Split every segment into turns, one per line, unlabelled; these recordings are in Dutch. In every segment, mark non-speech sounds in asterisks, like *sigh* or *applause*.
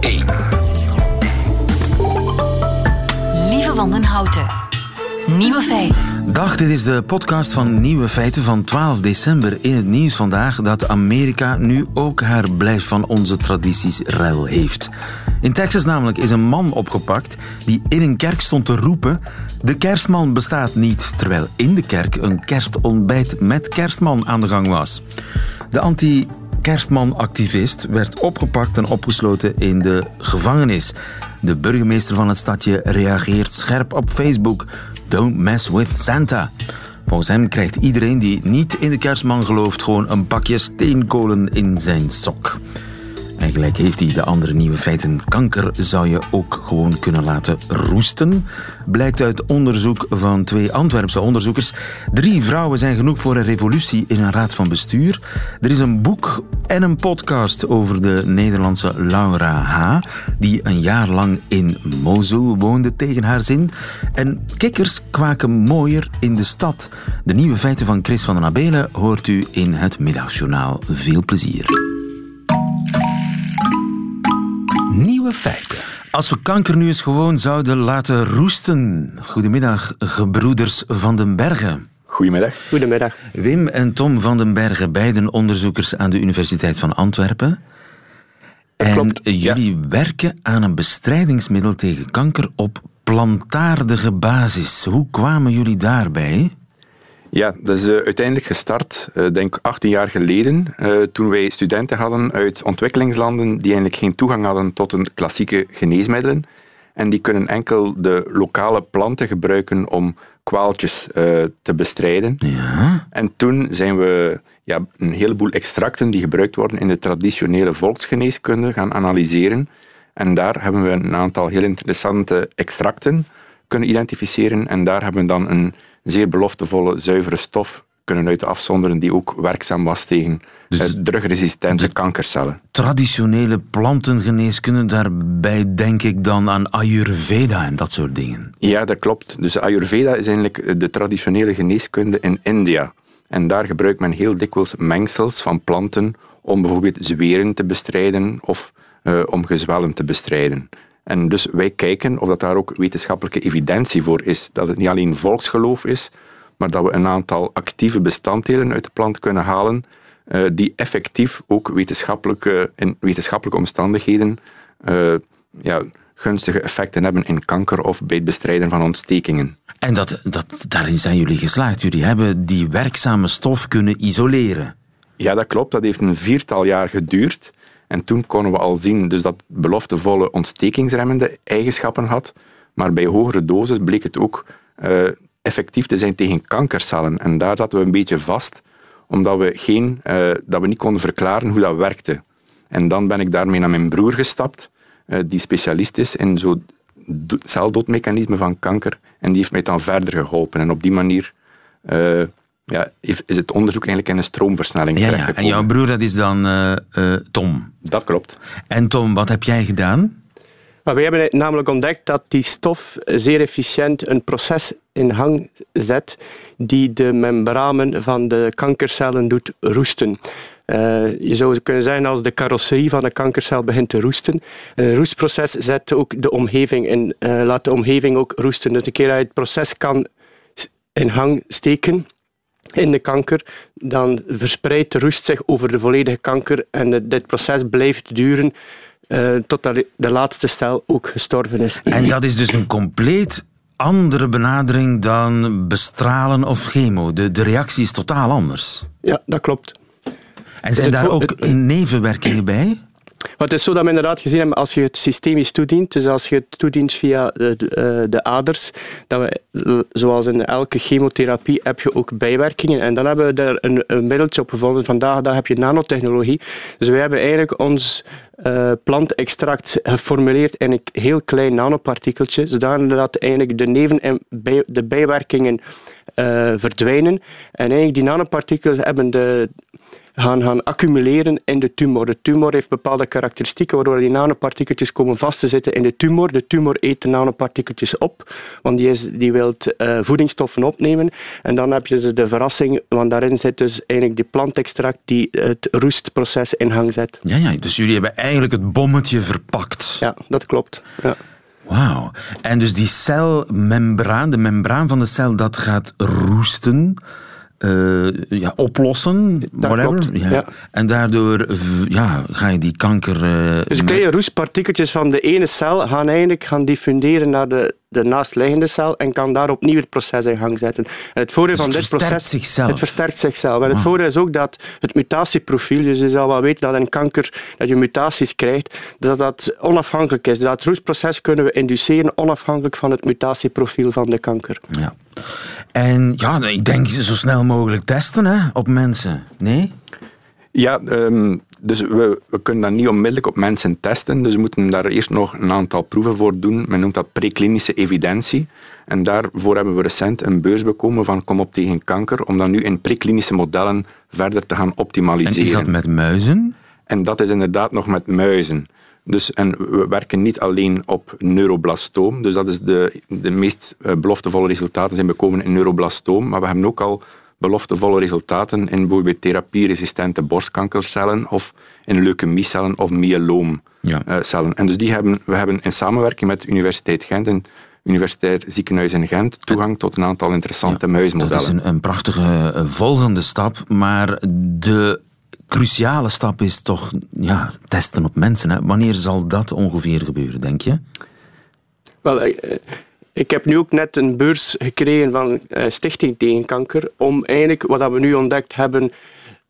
1.
Lieve Wandenhouten. Nieuwe feiten.
Dag, dit is de podcast van Nieuwe Feiten van 12 december. In het nieuws vandaag dat Amerika nu ook haar blijf van onze tradities ruil heeft. In Texas namelijk is een man opgepakt die in een kerk stond te roepen... De kerstman bestaat niet, terwijl in de kerk een kerstontbijt met kerstman aan de gang was. De anti kerstman-activist werd opgepakt en opgesloten in de gevangenis. De burgemeester van het stadje reageert scherp op Facebook. Don't mess with Santa. Volgens hem krijgt iedereen die niet in de kerstman gelooft gewoon een pakje steenkolen in zijn sok. Eigenlijk heeft hij de andere nieuwe feiten. Kanker zou je ook gewoon kunnen laten roesten. Blijkt uit onderzoek van twee Antwerpse onderzoekers. Drie vrouwen zijn genoeg voor een revolutie in een raad van bestuur. Er is een boek en een podcast over de Nederlandse Laura H., die een jaar lang in Mosul woonde tegen haar zin. En kikkers kwaken mooier in de stad. De nieuwe feiten van Chris van den Abelen hoort u in het middagjournaal. Veel plezier.
Nieuwe feiten.
Als we kanker nu eens gewoon zouden laten roesten. Goedemiddag, gebroeders van den Bergen.
Goedemiddag.
Goedemiddag.
Wim en Tom van den Bergen, beiden onderzoekers aan de Universiteit van Antwerpen. En
klopt,
jullie werken aan een bestrijdingsmiddel tegen kanker op plantaardige basis. Hoe kwamen jullie daarbij?
Ja, dat is uh, uiteindelijk gestart, uh, denk 18 jaar geleden, uh, toen wij studenten hadden uit ontwikkelingslanden die eigenlijk geen toegang hadden tot een klassieke geneesmiddelen. En die kunnen enkel de lokale planten gebruiken om kwaaltjes te bestrijden.
Ja.
En toen zijn we ja, een heleboel extracten die gebruikt worden in de traditionele volksgeneeskunde gaan analyseren. En daar hebben we een aantal heel interessante extracten kunnen identificeren. En daar hebben we dan een zeer beloftevolle, zuivere stof kunnen uit afzonderen die ook werkzaam was tegen dus drugresistente kankercellen.
Traditionele plantengeneeskunde, daarbij denk ik dan aan Ayurveda en dat soort dingen.
Ja, dat klopt. Dus Ayurveda is eigenlijk de traditionele geneeskunde in India. En daar gebruikt men heel dikwijls mengsels van planten om bijvoorbeeld zweren te bestrijden of uh, om gezwellen te bestrijden. En dus wij kijken of dat daar ook wetenschappelijke evidentie voor is. Dat het niet alleen volksgeloof is, maar dat we een aantal actieve bestanddelen uit de plant kunnen halen uh, die effectief ook wetenschappelijke, in wetenschappelijke omstandigheden uh, ja, gunstige effecten hebben in kanker of bij het bestrijden van ontstekingen.
En dat, dat, daarin zijn jullie geslaagd. Jullie hebben die werkzame stof kunnen isoleren.
Ja, dat klopt. Dat heeft een viertal jaar geduurd. En toen konden we al zien dus dat beloftevolle ontstekingsremmende eigenschappen had. Maar bij hogere doses bleek het ook uh, effectief te zijn tegen kankercellen. En daar zaten we een beetje vast, omdat we, geen, uh, dat we niet konden verklaren hoe dat werkte. En dan ben ik daarmee naar mijn broer gestapt, uh, die specialist is in zo celdoodmechanismen van kanker. En die heeft mij dan verder geholpen. En op die manier ja, is het onderzoek eigenlijk in een stroomversnelling
ja, ja. En jouw broer, dat is dan uh, uh, Tom?
Dat klopt.
En Tom, wat heb jij gedaan?
Maar wij hebben namelijk ontdekt dat die stof zeer efficiënt een proces in gang zet die de membranen van de kankercellen doet roesten. Uh, je zou kunnen zeggen als de carrosserie van een kankercel begint te roesten. Een roestproces zet ook de omgeving in, uh, laat de omgeving ook roesten. Dus een keer dat je het proces kan in gang steken, in de kanker, dan verspreidt de roest zich over de volledige kanker en dit proces blijft duren uh, totdat de laatste cel ook gestorven is.
En dat is dus een compleet andere benadering dan bestralen of chemo. De, de reactie is totaal anders.
Ja, dat klopt.
En zijn daar ook nevenwerkingen bij?
Het is zo dat we inderdaad gezien hebben, als je het systemisch toedient, dus als je het toedient via de, de, eh, de aders, dat we, zoals in elke chemotherapie, heb je ook bijwerkingen. En dan hebben we daar een, een middeltje op gevonden. Vandaag daar heb je nanotechnologie. Dus wij hebben eigenlijk ons uh, plantextract geformuleerd in een heel klein nanopartikeltje, zodat eigenlijk de neven- en de bijwerkingen verdwijnen. En eigenlijk die nanopartikels hebben de gaan, gaan accumuleren in de tumor. De tumor heeft bepaalde karakteristieken waardoor die nanopartikeltjes komen vast te zitten in de tumor. De tumor eet de nanopartikeltjes op, want die, is, die wil uh, voedingsstoffen opnemen. En dan heb je de verrassing, want daarin zit dus eigenlijk die plantextract die het roestproces in gang zet.
Ja, ja, dus jullie hebben eigenlijk het bommetje verpakt.
Ja, dat klopt. Ja.
Wauw. En dus die celmembraan, de membraan van de cel, dat gaat roesten. Uh, ja, oplossen,
dat whatever. Ja.
En daardoor ja, ga je die kanker... Uh,
dus kleine roestpartikeltjes van de ene cel gaan eigenlijk gaan diffunderen naar de de naastliggende cel en kan daar opnieuw het proces in gang zetten. En het voordeel
dus
van
dit
proces...
Zichzelf.
Het versterkt zichzelf. En het ah. voordeel is ook dat het mutatieprofiel, dus je zal wel weten dat in kanker dat je mutaties krijgt, dat dat onafhankelijk is. Dat roestproces kunnen we induceren onafhankelijk van het mutatieprofiel van de kanker.
Ja. En ja, ik denk zo snel mogelijk testen hè, op mensen. Nee?
Ja, um, dus we, we, kunnen dat niet onmiddellijk op mensen testen. Dus we moeten daar eerst nog een aantal proeven voor doen. Men noemt dat preklinische evidentie. En daarvoor hebben we recent een beurs bekomen van Kom op tegen kanker, om dat nu in preklinische modellen verder te gaan optimaliseren. En
is dat met muizen?
En dat is inderdaad nog met muizen. Dus, en we werken niet alleen op neuroblastoom, dus dat is de, de meest eh, beloftevolle resultaten zijn bekomen in neuroblastoom, maar we hebben ook al beloftevolle resultaten in bijvoorbeeld therapieresistente borstkankercellen of in leukemiecellen of myeloomcellen. Ja. en dus die hebben, we hebben in samenwerking met de Universiteit Gent en Universitair Ziekenhuis in Gent toegang tot een aantal interessante ja, muismodellen.
Dat is een, een prachtige eh, volgende stap, maar de cruciale stap is toch ja, testen op mensen. Hè? Wanneer zal dat ongeveer gebeuren, denk je?
Wel, eh, ik heb nu ook net een beurs gekregen van uh, Stichting Tegen Kanker om eigenlijk wat we nu ontdekt hebben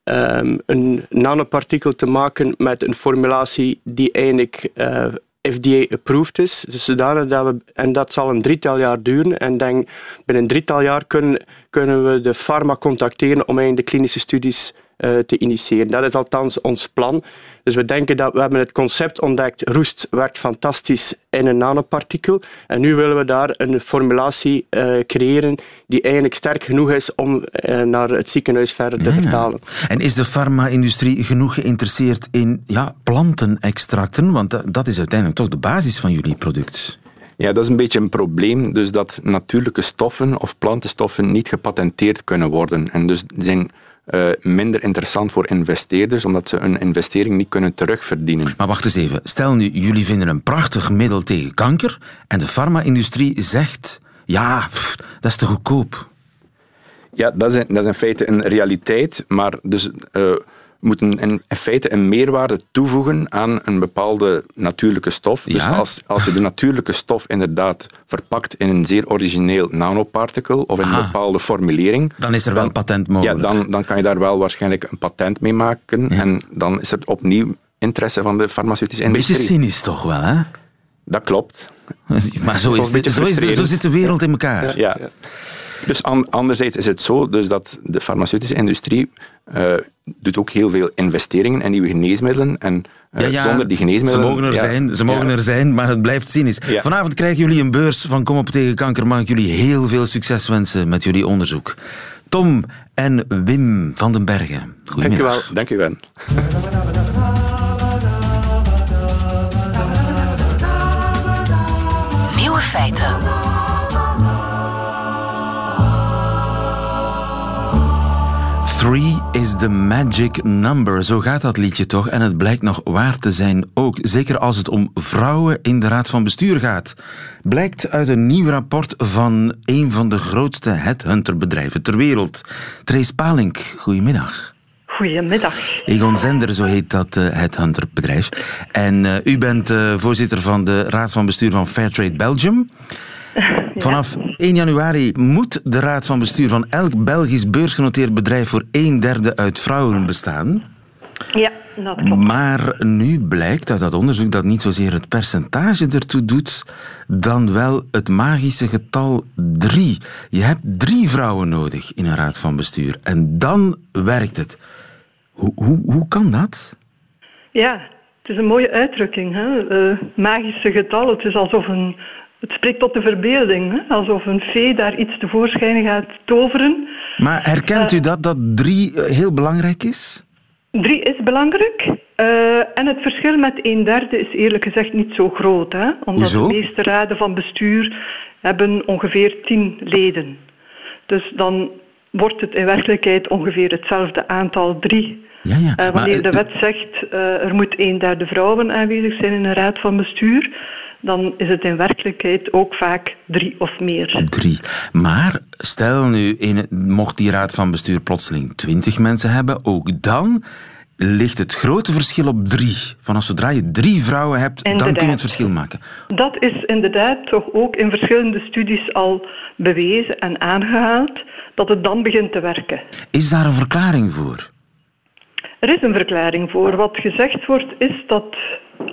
um, een nanopartikel te maken met een formulatie die eigenlijk eh, FDA-approved is. Dus zodanig dat we, en dat zal een drietal jaar duren. En denk, binnen een drietal jaar kunnen, kunnen we de pharma contacteren om eigenlijk de klinische studies uh, te initiëren. Dat is althans ons plan. Dus we denken dat we hebben het concept ontdekt, roest werkt fantastisch in een nanopartikel. En nu willen we daar een formulatie uh, creëren die eigenlijk sterk genoeg is om uh, naar het ziekenhuis verder te vertalen.
En is de farma-industrie genoeg geïnteresseerd in ja, plantenextracten? Want dat is uiteindelijk toch de basis van jullie product.
Ja, dat is een beetje een probleem. Dus dat natuurlijke stoffen of plantenstoffen niet gepatenteerd kunnen worden. En dus zijn minder interessant voor investeerders, omdat ze een investering niet kunnen terugverdienen.
Maar wacht eens even. Stel nu, jullie vinden een prachtig middel tegen kanker en de farma-industrie zegt, ja, dat is te goedkoop.
Ja, dat is, dat is in feite een realiteit, maar dus... Uh, moeten in, feite een meerwaarde toevoegen aan een bepaalde natuurlijke stof. Dus als, als je de natuurlijke stof inderdaad verpakt in een zeer origineel nanoparticle of in een bepaalde formulering...
Dan is er wel patent mogelijk.
Ja, dan, dan kan je daar wel waarschijnlijk een patent mee maken. En dan is er opnieuw interesse van de farmaceutische industrie.
Beetje cynisch toch wel, hè?
Dat klopt. *laughs*
Maar zo, is, is zo, is, zo zit de wereld in elkaar.
ja. Dus anderzijds is het zo dus dat de farmaceutische industrie uh, doet ook heel veel investeringen in nieuwe geneesmiddelen. En uh, zonder die geneesmiddelen...
Ze mogen er, zijn, ze mogen er zijn, maar het blijft cynisch. Vanavond krijgen jullie een beurs van Kom op tegen kanker. Mag ik jullie heel veel succes wensen met jullie onderzoek. Tom en Wim van den Bergen.
Goedemiddag. Dank u wel. Dank
Nieuwe feiten.
Three is the magic number. Zo gaat dat liedje toch? En het blijkt nog waar te zijn ook. Zeker als het om vrouwen in de raad van bestuur gaat. Blijkt uit een nieuw rapport van een van de grootste headhunterbedrijven ter wereld. Trace Palink, goedemiddag.
Goedemiddag.
Egon Zender, zo heet dat uh, headhunterbedrijf. En uh, u bent uh, voorzitter van de raad van bestuur van Fairtrade Belgium. Vanaf 1 januari moet de raad van bestuur van elk Belgisch beursgenoteerd bedrijf voor een derde uit vrouwen bestaan.
Ja, dat klopt.
Maar nu blijkt uit dat onderzoek dat niet zozeer het percentage ertoe doet, dan wel het magische getal drie. Je hebt drie vrouwen nodig in een raad van bestuur. En dan werkt het. Hoe, hoe, hoe kan dat?
Ja, het is een mooie uitdrukking. Hè? Uh, magische getal. Het is alsof een, het spreekt tot de verbeelding, hè? alsof een fee daar iets tevoorschijn gaat toveren.
Maar herkent u eh, dat, dat drie eh, heel belangrijk is?
Drie is belangrijk. Uh, en het verschil met een derde is eerlijk gezegd niet zo groot. Hè? Omdat
Hoezo?
de meeste raden van bestuur hebben ongeveer tien leden. Dus dan wordt het in werkelijkheid ongeveer hetzelfde aantal drie.
Ja, ja.
Uh, wanneer
Maar,
de
eh,
wet zegt uh, er moet een derde vrouwen aanwezig zijn in een raad van bestuur, dan is het in werkelijkheid ook vaak drie of meer.
Drie. Maar stel nu, in mocht die raad van bestuur plotseling twintig mensen hebben, ook dan ligt het grote verschil op drie. Vanaf zodra je drie vrouwen hebt, dan kun je het verschil maken.
Dat is inderdaad toch ook in verschillende studies al bewezen en aangehaald, dat het dan begint te werken.
Is daar een verklaring voor?
Er is een verklaring voor. Wat gezegd wordt is dat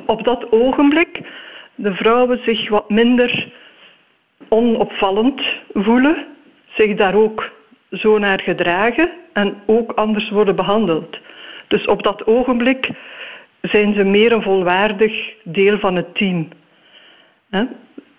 op dat ogenblik de vrouwen zich wat minder onopvallend voelen, zich daar ook zo naar gedragen en ook anders worden behandeld. Dus op dat ogenblik zijn ze meer een volwaardig deel van het team.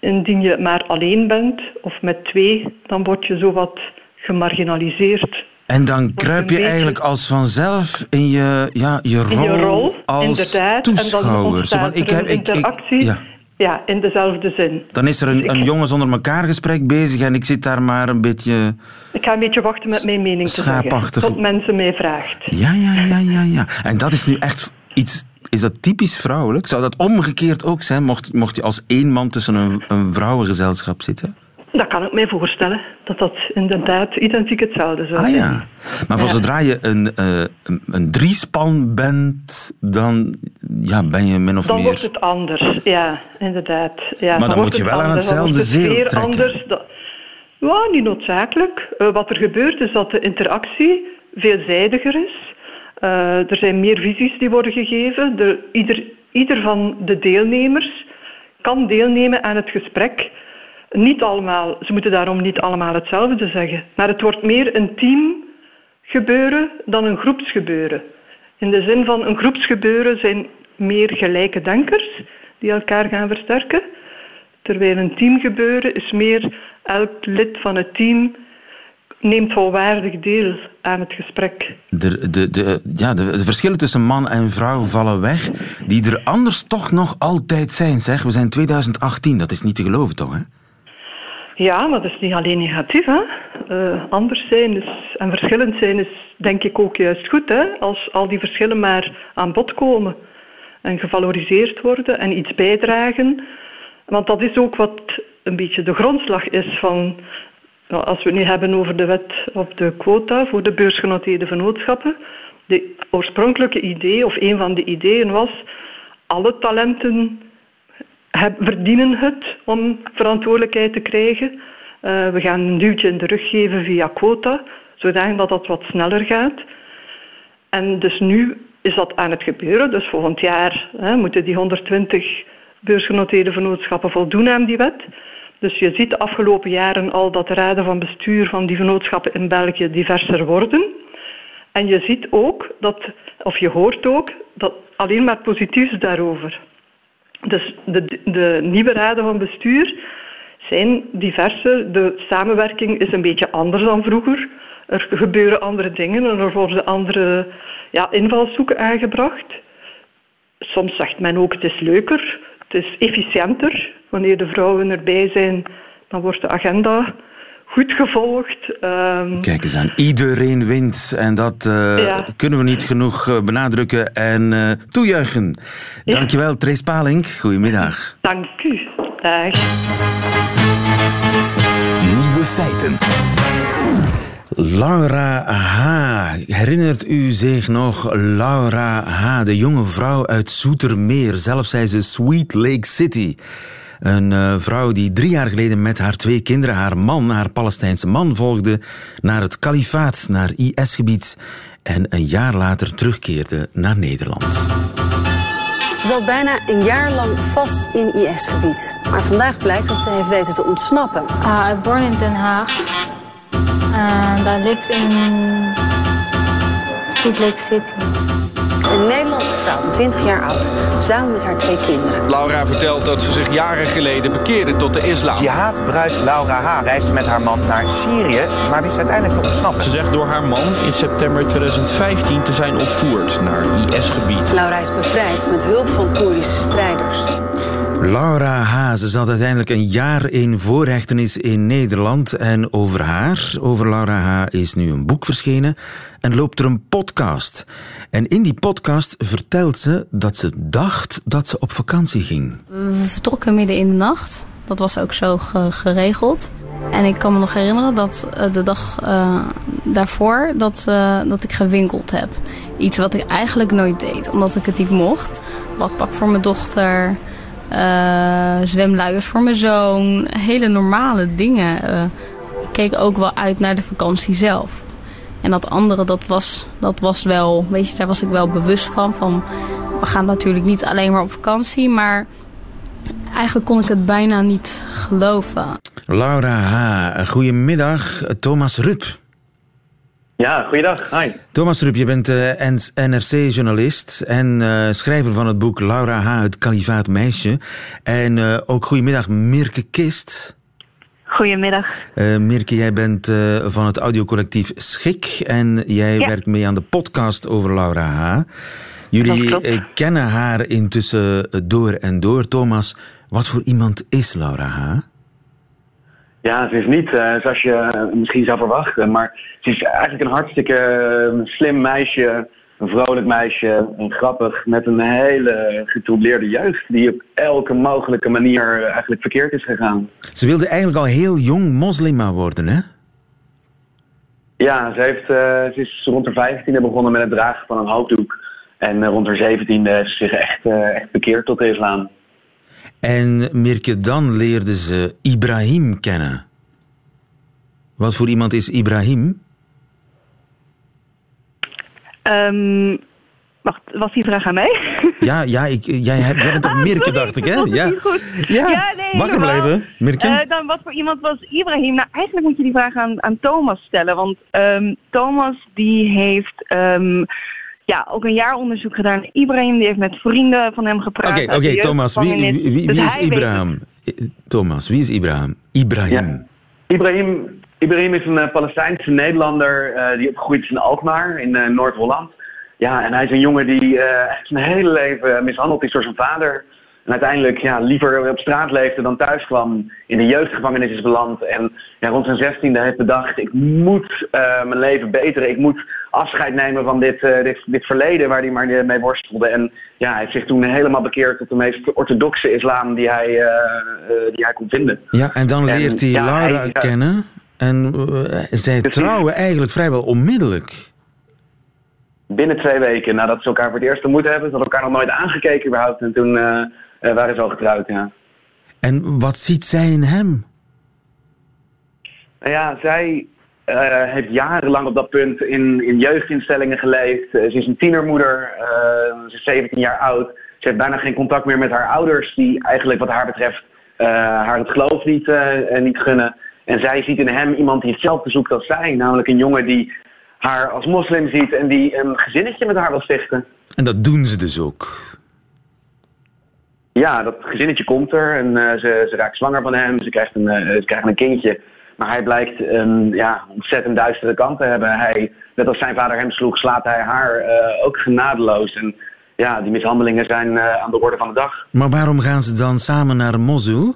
Indien je maar alleen bent of met twee, dan word je zo wat gemarginaliseerd.
En dan kruip je eigenlijk als vanzelf in je, ja, je, rol,
in je rol,
als
inderdaad. En dan
toeschouwer. Zo
ontstaat
van, ik heb, ik, ik, ja.
Ja, in dezelfde zin.
Dan is er een, een jongens onder elkaar gesprek bezig en ik zit daar maar een beetje...
Ik ga een beetje wachten met mijn mening te zeggen, tot mensen mij vraagt.
Ja, ja, ja, ja, ja. En dat is nu echt iets... Is dat typisch vrouwelijk? Zou dat omgekeerd ook zijn, mocht, mocht je als één man tussen een, een vrouwengezelschap zitten?
Dat kan ik mij voorstellen, dat dat inderdaad identiek hetzelfde zou
Ah
zijn.
ja. Maar voor
Ja.
zodra je een, eh, een, driespan bent, dan ja, ben je min of
Dan
meer...
wordt het anders, ja, inderdaad. Ja,
dan
wordt
moet je
het
wel aan
anders. Dan
hetzelfde zeel trekken.
anders. Dat... Ja, niet noodzakelijk. Eh, wat er gebeurt is dat de interactie veelzijdiger is. Eh, er zijn meer visies die worden gegeven. De, ieder, ieder van de deelnemers kan deelnemen aan het gesprek. Niet allemaal, ze moeten daarom niet allemaal hetzelfde zeggen. Maar het wordt meer een team gebeuren dan een groepsgebeuren. In de zin van een groepsgebeuren zijn meer gelijke denkers die elkaar gaan versterken. Terwijl een teamgebeuren is meer elk lid van het team neemt volwaardig deel aan het gesprek.
De, de, de, ja, de, de verschillen tussen man en vrouw vallen weg, die er anders toch nog altijd zijn. Zeg. We zijn 2018, dat is niet te geloven toch? Hè?
Ja, maar dat is niet alleen negatief. Hè? Eh, anders zijn is, en verschillend zijn is denk ik ook juist goed. Hè? Als al die verschillen maar aan bod komen en gevaloriseerd worden en iets bijdragen. Want dat is ook wat een beetje de grondslag is van... nou, Als we het nu hebben over de wet op de quota voor de beursgenoteerde vennootschappen. De oorspronkelijke idee, of een van de ideeën was... alle talenten heb- verdienen het om verantwoordelijkheid te krijgen. Eh, we gaan een duwtje in de rug geven via quota, zodat dat wat sneller gaat. En dus nu is dat aan het gebeuren. Dus volgend jaar hè, moeten die 120 beursgenoteerde vennootschappen voldoen aan die wet. Dus je ziet de afgelopen jaren al dat de raden van bestuur van die vennootschappen in België diverser worden. En je ziet ook dat, of je hoort ook, dat alleen maar positiefs daarover. Dus de, de nieuwe raden van bestuur zijn diverse. De samenwerking is een beetje anders dan vroeger. Er gebeuren andere dingen en er worden andere ja, invalshoeken aangebracht. Soms zegt men ook het is leuker, het is efficiënter. Wanneer de vrouwen erbij zijn, dan wordt de agenda goed gevolgd. Ehm,
Kijk eens aan, iedereen wint. En dat eh,
Ja.
kunnen we niet genoeg eh, benadrukken en eh, toejuichen. Dankjewel, Trace Palink. Goedemiddag.
dank u. Dag.
Nieuwe feiten.
Laura H. Herinnert u zich nog Laura H., de jonge vrouw uit Zoetermeer? Zelf zei ze Sweet Lake City. Een eh, vrouw die drie jaar geleden met haar twee kinderen, haar man, haar Palestijnse man, volgde naar het kalifaat, naar IS-gebied. En een jaar later terugkeerde naar Nederland.
Ze zat bijna een jaar lang vast in IS-gebied. Maar vandaag blijkt dat ze heeft weten te ontsnappen.
Uh, I born in Den Haag. And I lived in Sweet Lake City.
Een Nederlandse vrouw van 20 jaar oud, samen met haar twee kinderen.
Laura vertelt dat ze zich jaren geleden bekeerde tot de islam.
Jihad-bruid Laura H. reisde met haar man naar Syrië, maar wist uiteindelijk te ontsnappen.
Ze zegt door haar man in september 2015 te zijn ontvoerd naar IS-gebied.
Laura is bevrijd met hulp van Koerdische strijders.
Laura H. Ze zat uiteindelijk een jaar in voorrechtenis in Nederland. En over haar, over Laura H., is nu een boek verschenen. En loopt er een podcast. En in die podcast vertelt ze dat ze dacht dat ze op vakantie ging.
We vertrokken midden in de nacht. Dat was ook zo ge- geregeld. En ik kan me nog herinneren dat eh, de dag eh, daarvoor dat, eh, dat ik gewinkeld heb. Iets wat ik eigenlijk nooit deed, omdat ik het niet mocht. Badpak voor mijn dochter, eh, zwemluiers voor mijn zoon. Hele normale dingen. Eh, ik keek ook wel uit naar de vakantie zelf. En dat andere, dat was, dat was wel, weet je, daar was ik wel bewust van. Van, we gaan natuurlijk niet alleen maar op vakantie, maar eigenlijk kon ik het bijna niet geloven.
Laura H., goedemiddag. Thomas Rup.
Ja, goeiedag. Hi.
Thomas Rup, je bent eh, NRC-journalist en eh, schrijver van het boek Laura H., het kalifaat meisje. En eh, ook goedemiddag Mirke Kist.
Goedemiddag.
Uh, Mirke, jij bent uh, van het audiocollectief Schik en jij
Ja.
werkt mee aan de podcast over Laura H. Jullie kennen haar intussen door en door. Thomas, wat voor iemand is Laura H?
Ja, ze is niet eh, zoals je eh, misschien zou verwachten, maar ze is eigenlijk een hartstikke eh, slim meisje, een vrolijk meisje, een grappig, met een hele getroubleerde jeugd die op elke mogelijke manier eigenlijk verkeerd is gegaan.
Ze wilde eigenlijk al heel jong moslima worden, hè?
Ja, ze, heeft, ze is rond haar 15e begonnen met het dragen van een hoofddoek. En rond haar 17e heeft ze zich echt, eh, echt bekeerd tot de islam.
En Mirke, dan leerde ze Ibrahim kennen. Wat voor iemand is Ibrahim?
Ehm, wacht, was die vraag aan mij? *laughs*
Ja, ja ik, jij, hebt- jij bent toch
Ah,
Mirke,
sorry,
dacht ik, hè? Ja. Ja,
Ja, nee,
wakker blijven, Mirke.
Eh, dan wat voor iemand was Ibrahim? Nou, eigenlijk moet je die vraag aan, aan Thomas stellen. Want ehm, Thomas die heeft ehm, ja, ook een jaaronderzoek gedaan. Ibrahim die heeft met vrienden van hem gepraat.
Oké, oké, Thomas, wie, wie, wie
Dus
is Ibrahim? Thomas, wie is Ibrahim? Ibrahim.
Ibrahim, Ibrahim is een eh, Palestijnse Nederlander eh, die opgegroeid is in Alkmaar in eh, Noord-Holland. Ja, en hij is een jongen die eh, echt zijn hele leven mishandeld is door zijn vader. En uiteindelijk ja, liever op straat leefde dan thuis kwam. In de jeugdgevangenis is beland. En ja, rond zijn zestiende heeft bedacht, ik moet eh, mijn leven beteren. Ik moet afscheid nemen van dit, eh, dit, dit verleden waar hij maar mee worstelde. En ja, hij heeft zich toen helemaal bekeerd tot de meest orthodoxe islam die hij, eh, die hij kon vinden.
Ja, en dan
En,
leert hij
ja.
kennen. En zij
Precies.
trouwen eigenlijk vrijwel onmiddellijk.
binnen twee weken nadat ze elkaar voor het eerst ontmoet hebben. Ze hadden elkaar nog nooit aangekeken überhaupt. En toen eh, waren ze al getrouwd, ja.
En wat ziet zij in hem?
Nou ja, zij eh, heeft jarenlang op dat punt in, in jeugdinstellingen geleefd. Eh, ze is een tienermoeder. ze is 17 jaar oud. Ze heeft bijna geen contact meer met haar ouders. Die eigenlijk wat haar betreft haar het geloof niet, niet gunnen. En zij ziet in hem iemand die hetzelfde zoekt als zij. Namelijk een jongen die haar als moslim ziet en die een gezinnetje met haar wil stichten.
En dat doen ze dus ook.
Ja, dat gezinnetje komt er en eh, ze, ze raakt zwanger van hem. Ze, krijgt een, eh, ze krijgen een kindje. Maar hij blijkt een ja, ontzettend duistere kant te hebben. Hij, net als zijn vader hem sloeg, slaat hij haar eh, ook genadeloos. En ja, die mishandelingen zijn aan de orde van de dag.
Maar waarom gaan ze dan samen naar Mosul?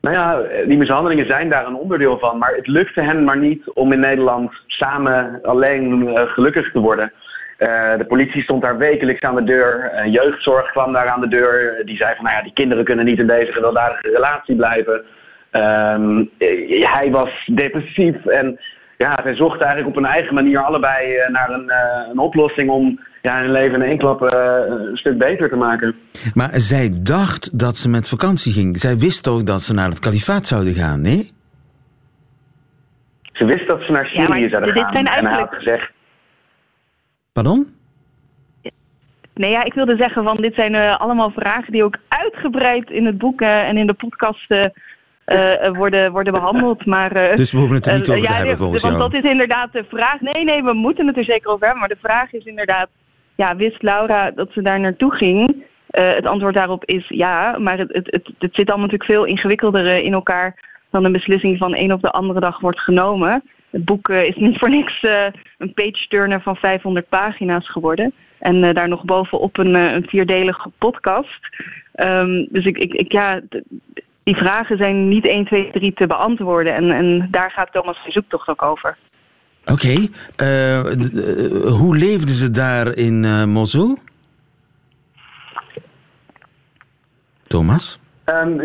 Nou ja, die mishandelingen zijn daar een onderdeel van. Maar het lukte hen maar niet om in Nederland samen alleen gelukkig te worden. Eh, de politie stond daar wekelijks aan de deur. Eh, jeugdzorg kwam daar aan de deur. Die zei van, nou ja, die kinderen kunnen niet in deze gewelddadige relatie blijven. Ehm, eh, hij was depressief en ja, zij zochten eigenlijk op hun eigen manier allebei eh, naar een, eh, een oplossing om ja, hun leven in één klap eh, een stuk beter te maken.
Maar zij dacht dat ze met vakantie ging. Zij wist toch dat ze naar het kalifaat zouden gaan, nee?
Ze wist dat ze naar
Ja,
Syrië
maar
zouden
dit
gaan.
zijn
En hij had
eigenlijk-
gezegd,
Pardon?
Nee, ja, ik wilde zeggen van dit zijn eh, allemaal vragen die ook uitgebreid in het boek eh, en in de podcast eh, worden, worden behandeld. Maar,
Dus we hoeven het er niet over te
ja,
hebben, volgens
Want
jou.
dat is inderdaad de vraag. Nee, nee, we moeten het er zeker over hebben. Maar de vraag is inderdaad, ja, wist Laura dat ze daar naartoe ging? Het antwoord daarop is ja, maar het, het, het, het zit allemaal natuurlijk veel ingewikkelder in elkaar dan een beslissing van een op de andere dag wordt genomen. Het boek eh, is niet voor niks eh, een page-turner van 500 pagina's geworden. En eh, daar nog bovenop een, eh, een vierdelige podcast. Ehm, dus ik, ik, ik, ja, die vragen zijn niet 1, 2, 3 te beantwoorden. En, en daar gaat Thomas' zoektocht ook over.
Oké. hoe leefden ze daar in eh, Mosul? Thomas?
Ehm,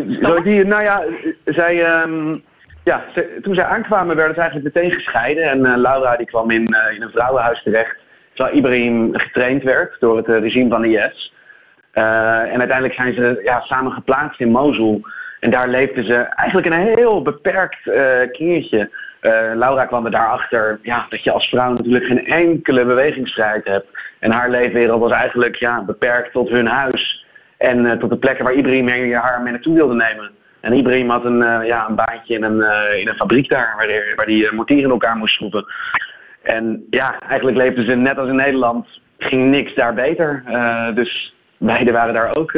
die, nou ja, zij, ehm, ja toen zij aankwamen werden ze eigenlijk meteen gescheiden. En eh, Laura die kwam in, eh, in een vrouwenhuis terecht. Terwijl Ibrahim getraind werd door het eh, regime van de IS. En uiteindelijk zijn ze ja, samen geplaatst in Mosul. En daar leefden ze eigenlijk in een heel beperkt kringetje. Laura kwam er daarachter ja, dat je als vrouw natuurlijk geen enkele bewegingsvrijheid hebt. En haar leefwereld was eigenlijk ja, beperkt tot hun huis. En tot de plekken waar Ibrahim haar mee naartoe wilde nemen. En Ibrahim had een, eh, ja, een baantje in een, eh, in een fabriek daar, waar hij waar die, eh, mortieren in elkaar moest schroeven. En ja, eigenlijk leefden ze net als in Nederland, ging niks daar beter. Dus beiden waren daar ook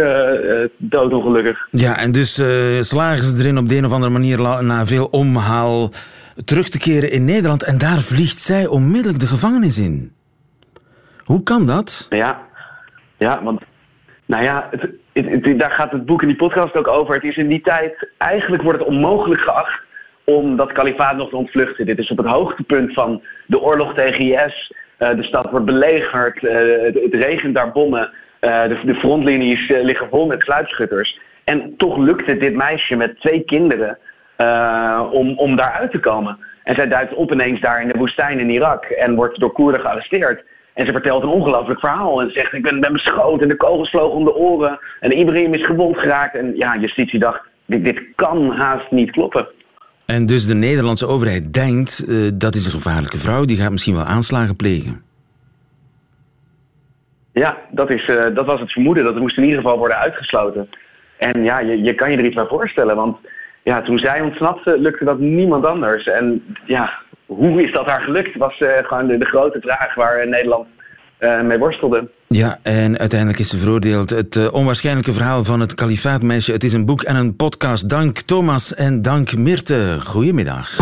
doodongelukkig.
Ja, en dus slagen ze erin op de een of andere manier na veel omhaal terug te keren in Nederland. En daar vliegt zij onmiddellijk de gevangenis in. Hoe kan dat?
Ja, ja want nou ja, het, daar gaat het boek in die podcast ook over. Het is in die tijd, eigenlijk wordt het onmogelijk geacht om dat kalifaat nog te ontvluchten. Dit is op het hoogtepunt van de oorlog tegen IS. Eh, de stad wordt belegerd, eh, het, regent daar bommen. Eh, de, de frontlinies liggen vol met sluipschutters. En toch lukt het dit meisje met twee kinderen om, om daaruit te komen. En zij duikt op daar in de woestijn in Irak en wordt door Koerden gearresteerd. En ze vertelt een ongelooflijk verhaal en zegt: Ik ben, ben beschoten en de kogels vlogen om de oren. En Ibrahim is gewond geraakt. En ja, justitie dacht: dit, dit kan haast niet kloppen.
En dus de Nederlandse overheid denkt, eh, dat is een gevaarlijke vrouw, die gaat misschien wel aanslagen plegen.
Ja, dat, is, eh, dat was het vermoeden. Dat moest in ieder geval worden uitgesloten. En ja, je, je kan je er iets bij voorstellen. Want ja, toen zij ontsnapte, lukte dat niemand anders. En ja, hoe is dat haar gelukt? Was eh, gewoon de, de grote vraag waar eh, Nederland eh, mee worstelde.
Ja, en uiteindelijk is ze veroordeeld. Het onwaarschijnlijke verhaal van het kalifaatmeisje. Het is een boek en een podcast. Dank Thomas en dank Mirte. Goedemiddag.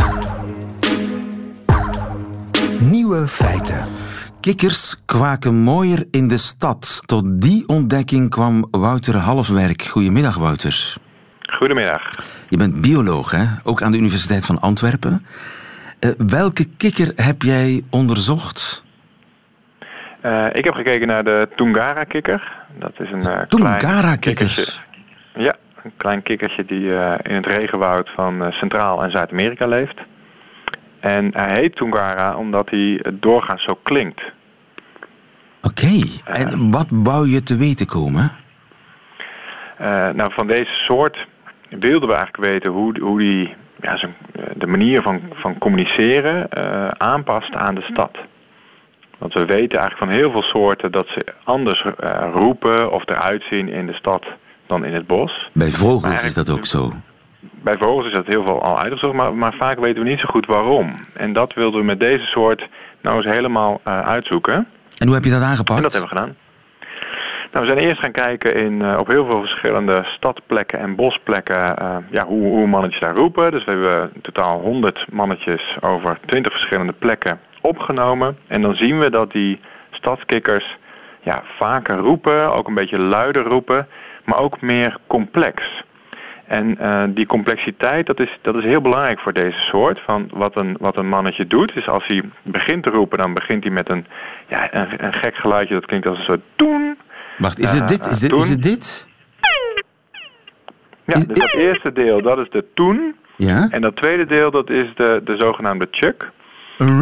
Nieuwe feiten.
Kikkers kwaken mooier in de stad. Tot die ontdekking kwam Wouter Halfwerk. Goedemiddag, Wouter.
Goedemiddag.
Je bent bioloog, hè? ook aan de Universiteit van Antwerpen. Eh, welke kikker heb jij onderzocht?
Eh, ik heb gekeken naar de Tungara-kikker. Dat is een eh, klein
Tungara-kikkers.
kikkertje. Ja, een klein kikkertje die eh, in het regenwoud van eh, Centraal- en Zuid-Amerika leeft. En hij heet Tungara omdat hij eh, doorgaans zo klinkt.
Oké, en wat wou je te weten komen?
Eh, nou, van deze soort wilden we eigenlijk weten hoe, hoe die ja, zijn, de manier van, van communiceren eh, aanpast aan de stad. Want we weten eigenlijk van heel veel soorten dat ze anders eh, roepen of eruit zien in de stad dan in het bos.
Bij vogels is dat ook zo.
Bij vogels is dat heel veel al uitgezocht, maar, maar vaak weten we niet zo goed waarom. En dat wilden we met deze soort nou eens helemaal eh, uitzoeken.
En hoe heb je dat aangepakt?
En dat hebben we gedaan. Nou, we zijn eerst gaan kijken in, eh, op heel veel verschillende stadplekken en bosplekken eh, ja, hoe, hoe mannetjes daar roepen. Dus we hebben in totaal 100 mannetjes over 20 verschillende plekken opgenomen. En dan zien we dat die stadskikkers ja, vaker roepen, ook een beetje luider roepen, maar ook meer complex. En eh, die complexiteit, dat is, dat is heel belangrijk voor deze soort. Van wat, een, wat een mannetje doet, is als hij begint te roepen, dan begint hij met een, ja, een, een gek geluidje. Dat klinkt als een soort toen.
Wacht, is het
Eh,
dit? Is, dit,
toen.
is het dit?
Ja, dus dat eerste deel, dat is de toen.
Ja?
En dat tweede deel, dat is de, de zogenaamde chuck.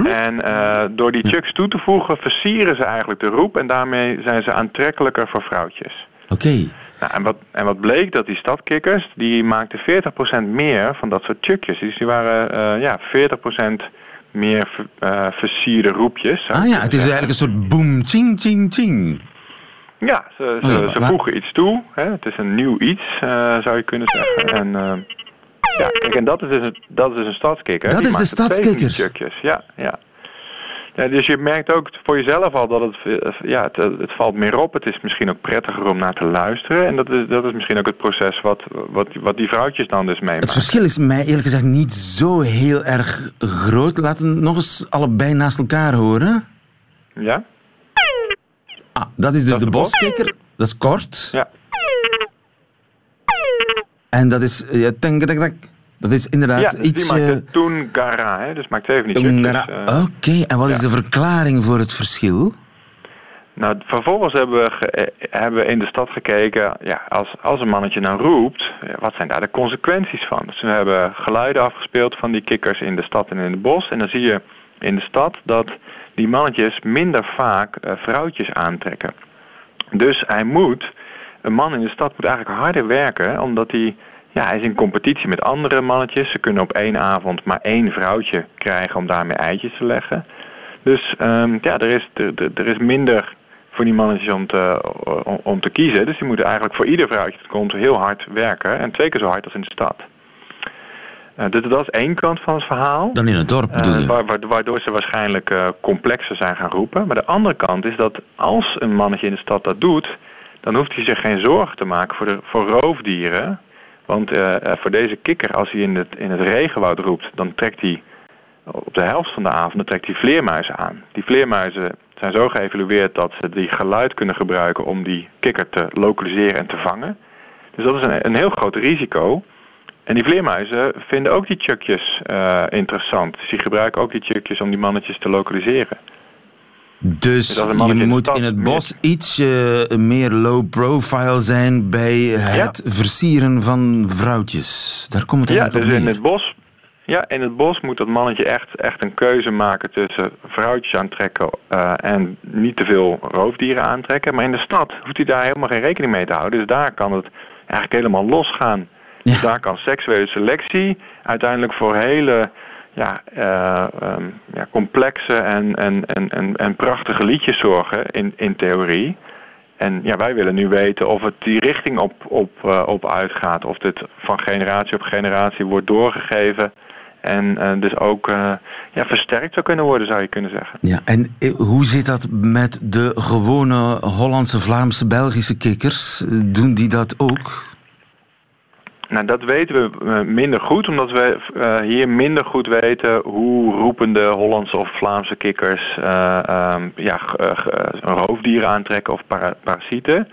En eh, door die chucks toe te voegen, versieren ze eigenlijk de roep. En daarmee zijn ze aantrekkelijker voor vrouwtjes.
Oké.
Nou, en, wat, en wat bleek, dat die stadkikkers, die maakten 40% meer van dat soort chukjes. Dus die waren eh, ja, 40% meer ver- versierde roepjes.
Ah ja, het is eigenlijk een soort boom, ching, ching, ching.
Ja, ze, ze,
Oh ja,
ze
maar-
voegen iets toe. Hè? Het is een nieuw iets, eh, zou je kunnen zeggen. En, eh, Ja, kijk, en dat is dus een, dat is dus een stadskikker.
Dat
Die
is de stadskikker.
Ja, ja. Ja, dus je merkt ook voor jezelf al dat het, eh, ja, het, het valt meer op. Het is misschien ook prettiger om naar te luisteren. En dat is, dat is misschien ook het proces wat, wat, wat die vrouwtjes dan dus meemaken.
Het verschil is mij eerlijk gezegd niet zo heel erg groot. Laten we nog eens allebei naast elkaar horen.
Ja?
Ah, dat is dus de,
de bos?
boskikker. Dat is kort.
Ja.
En dat is... Ja. Dat is inderdaad
ja, dus
iets...
die maakt
eh,
een Toongara, hè? dus maakt twee van die
Tungara.
chukjes. eh.
Oké, en wat is
ja.
de verklaring voor het verschil?
Nou, vervolgens hebben we, eh, hebben we in de stad gekeken, ja, als, als een mannetje nou roept, ja, wat zijn daar de consequenties van? Dus we hebben geluiden afgespeeld van die kikkers in de stad en in het bos. En dan zie je in de stad dat die mannetjes minder vaak eh, vrouwtjes aantrekken. Dus hij moet, een man in de stad moet eigenlijk harder werken, omdat hij, ja, hij is in competitie met andere mannetjes. Ze kunnen op één avond maar één vrouwtje krijgen om daarmee eitjes te leggen. Dus ehm, ja, er is, er, is minder voor die mannetjes om te, om, om te kiezen. Dus die moeten eigenlijk voor ieder vrouwtje dat komt heel hard werken. En twee keer zo hard als in de stad. Eh, dus dat is één kant van het verhaal.
Dan in het dorp bedoel
Eh,
je?
wa- wa- waardoor ze waarschijnlijk eh, complexer zijn gaan roepen. Maar de andere kant is dat als een mannetje in de stad dat doet, dan hoeft hij zich geen zorgen te maken voor, de, voor roofdieren. Want voor deze kikker, als hij in het, in het regenwoud roept, dan trekt hij op de helft van de avond dan trekt hij vleermuizen aan. Die vleermuizen zijn zo geëvalueerd dat ze die geluid kunnen gebruiken om die kikker te lokaliseren en te vangen. Dus dat is een, een heel groot risico. En die vleermuizen vinden ook die chukjes eh, interessant. Dus die gebruiken ook die chukjes om die mannetjes te lokaliseren.
Dus
Dus
je moet in het
meer-
bos iets eh, meer low profile zijn bij het versieren van vrouwtjes. Daar komt het
Ja,
eigenlijk
dus
op
in het bos. Ja, in het bos moet dat mannetje echt, echt een keuze maken tussen vrouwtjes aantrekken eh, en niet te veel roofdieren aantrekken. Maar in de stad hoeft hij daar helemaal geen rekening mee te houden. Dus daar kan het eigenlijk helemaal losgaan. Dus daar kan seksuele selectie uiteindelijk voor hele ja, eh, ehm, ja, complexe en, en, en, en, en prachtige liedjes zorgen in, in theorie. En ja, wij willen nu weten of het die richting op, op, eh, op uitgaat. Of dit van generatie op generatie wordt doorgegeven. En eh, dus ook ja, versterkt zou kunnen worden, zou je kunnen zeggen.
Ja, en hoe zit dat met de gewone Hollandse, Vlaamse, Belgische kikkers? Doen die dat ook?
Nou, dat weten we eh, minder goed, omdat we eh, hier minder goed weten hoe roepende Hollandse of Vlaamse kikkers eh, ehm, ja, roofdieren aantrekken of para- parasieten.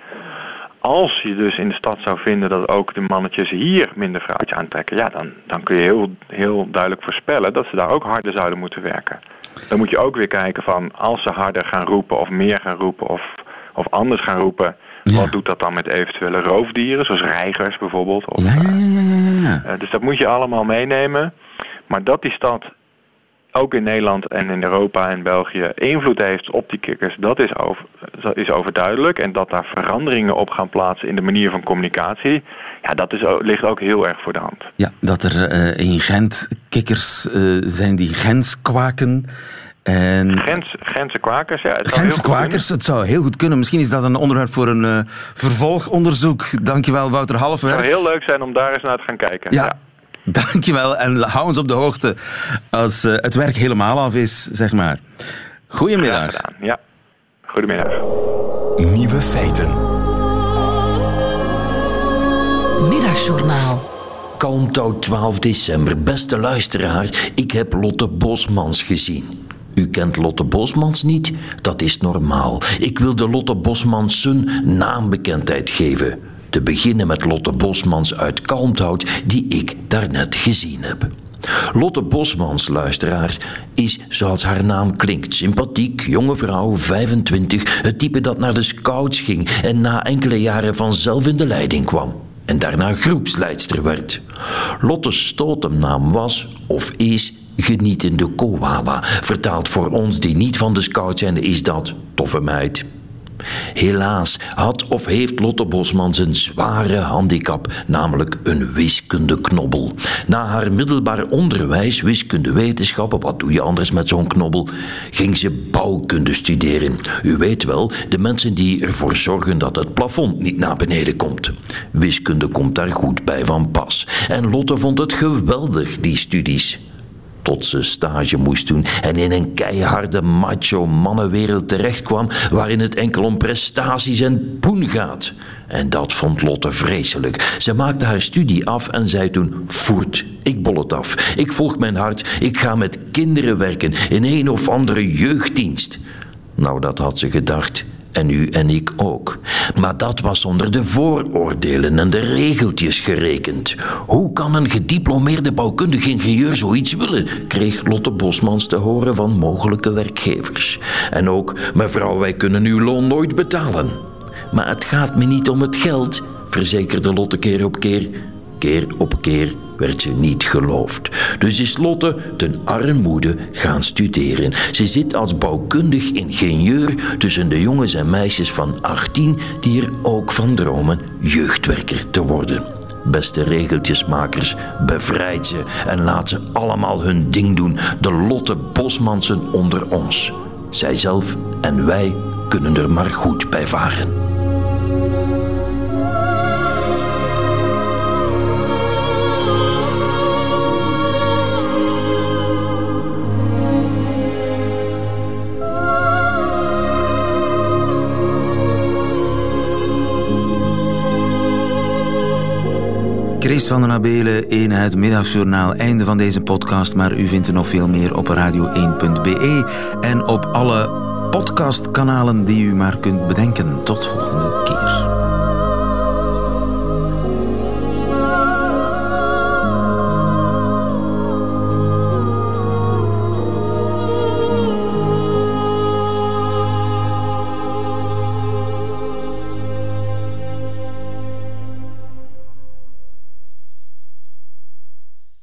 Als je dus in de stad zou vinden dat ook de mannetjes hier minder vrouwtjes aantrekken, ja, dan, dan kun je heel, heel duidelijk voorspellen dat ze daar ook harder zouden moeten werken. Dan moet je ook weer kijken van als ze harder gaan roepen of meer gaan roepen of, of anders gaan roepen, wat doet dat dan met eventuele roofdieren, zoals reigers bijvoorbeeld? Of,
Ja, ja, ja, ja, ja.
eh, dus dat moet je allemaal meenemen. Maar dat die stad ook in Nederland en in Europa en België invloed heeft op die kikkers, dat is, over, dat is overduidelijk. En dat daar veranderingen op gaan plaatsen in de manier van communicatie, ja, dat is, ligt ook heel erg voor de hand.
Ja, dat er eh, in Gent kikkers eh, zijn die gens kwaken. En
Gens, Gentse kwakers, ja. Het zou
Gentse
heel goed
kwakers, het zou heel goed kunnen. Misschien is dat een onderwerp voor een eh, vervolgonderzoek. Dankjewel, Wouter
Het
Halfwerk.
zou heel leuk zijn om daar eens naar te gaan kijken.
Ja, *laughs* dankjewel. En hou ons op de hoogte als eh, het werk helemaal af is, zeg maar. Goedemiddag.
Ja, goedemiddag.
Nieuwe feiten.
Middagjournaal.
Kalmthout 12 december. Beste luisteraar, ik heb Lotte Bosmans gezien. U kent Lotte Bosmans niet? Dat is normaal. Ik wil de Lotte Bosmans zijn naambekendheid geven. Te beginnen met Lotte Bosmans uit Kalmthout, die ik daarnet gezien heb. Lotte Bosmans, luisteraars, is zoals haar naam klinkt. Sympathiek, jonge vrouw, 25, het type dat naar de scouts ging en na enkele jaren vanzelf in de leiding kwam en daarna groepsleidster werd. Lotte's stotemnaam was, of is, genietende koala. Vertaald voor ons die niet van de scouts zijn, is dat toffe meid. Helaas had of heeft Lotte Bosmans een zware handicap, namelijk een wiskundeknobbel. Na haar middelbaar onderwijs, wiskundewetenschappen, wat doe je anders met zo'n knobbel, ging ze bouwkunde studeren. U weet wel, de mensen die ervoor zorgen dat het plafond niet naar beneden komt. Wiskunde komt daar goed bij van pas. En Lotte vond het geweldig, die studies tot ze stage moest doen en in een keiharde macho mannenwereld terechtkwam waarin het enkel om prestaties en poen gaat. En dat vond Lotte vreselijk. Ze maakte haar studie af en zei toen: Voert, ik bol het af. Ik volg mijn hart. Ik ga met kinderen werken in een of andere jeugddienst. Nou, dat had ze gedacht en u en ik ook. Maar dat was onder de vooroordelen en de regeltjes gerekend. Hoe kan een gediplomeerde bouwkundig ingenieur zoiets willen? kreeg Lotte Bosmans te horen van mogelijke werkgevers. En ook, mevrouw, wij kunnen uw loon nooit betalen. Maar het gaat me niet om het geld, verzekerde Lotte keer op keer. Keer op keer werd ze niet geloofd. Dus is Lotte ten armoede gaan studeren. Ze zit als bouwkundig ingenieur tussen de jongens en meisjes van 18 die er ook van dromen jeugdwerker te worden. Beste regeltjesmakers, bevrijd ze en laat ze allemaal hun ding doen. De Lotte Bosmansen onder ons. Zijzelf en wij kunnen er maar goed bij varen.
Chris van den Abelen in het middagjournaal. Einde van deze podcast, maar u vindt er nog veel meer op radio1.be en op alle podcastkanalen die u maar kunt bedenken. Tot volgende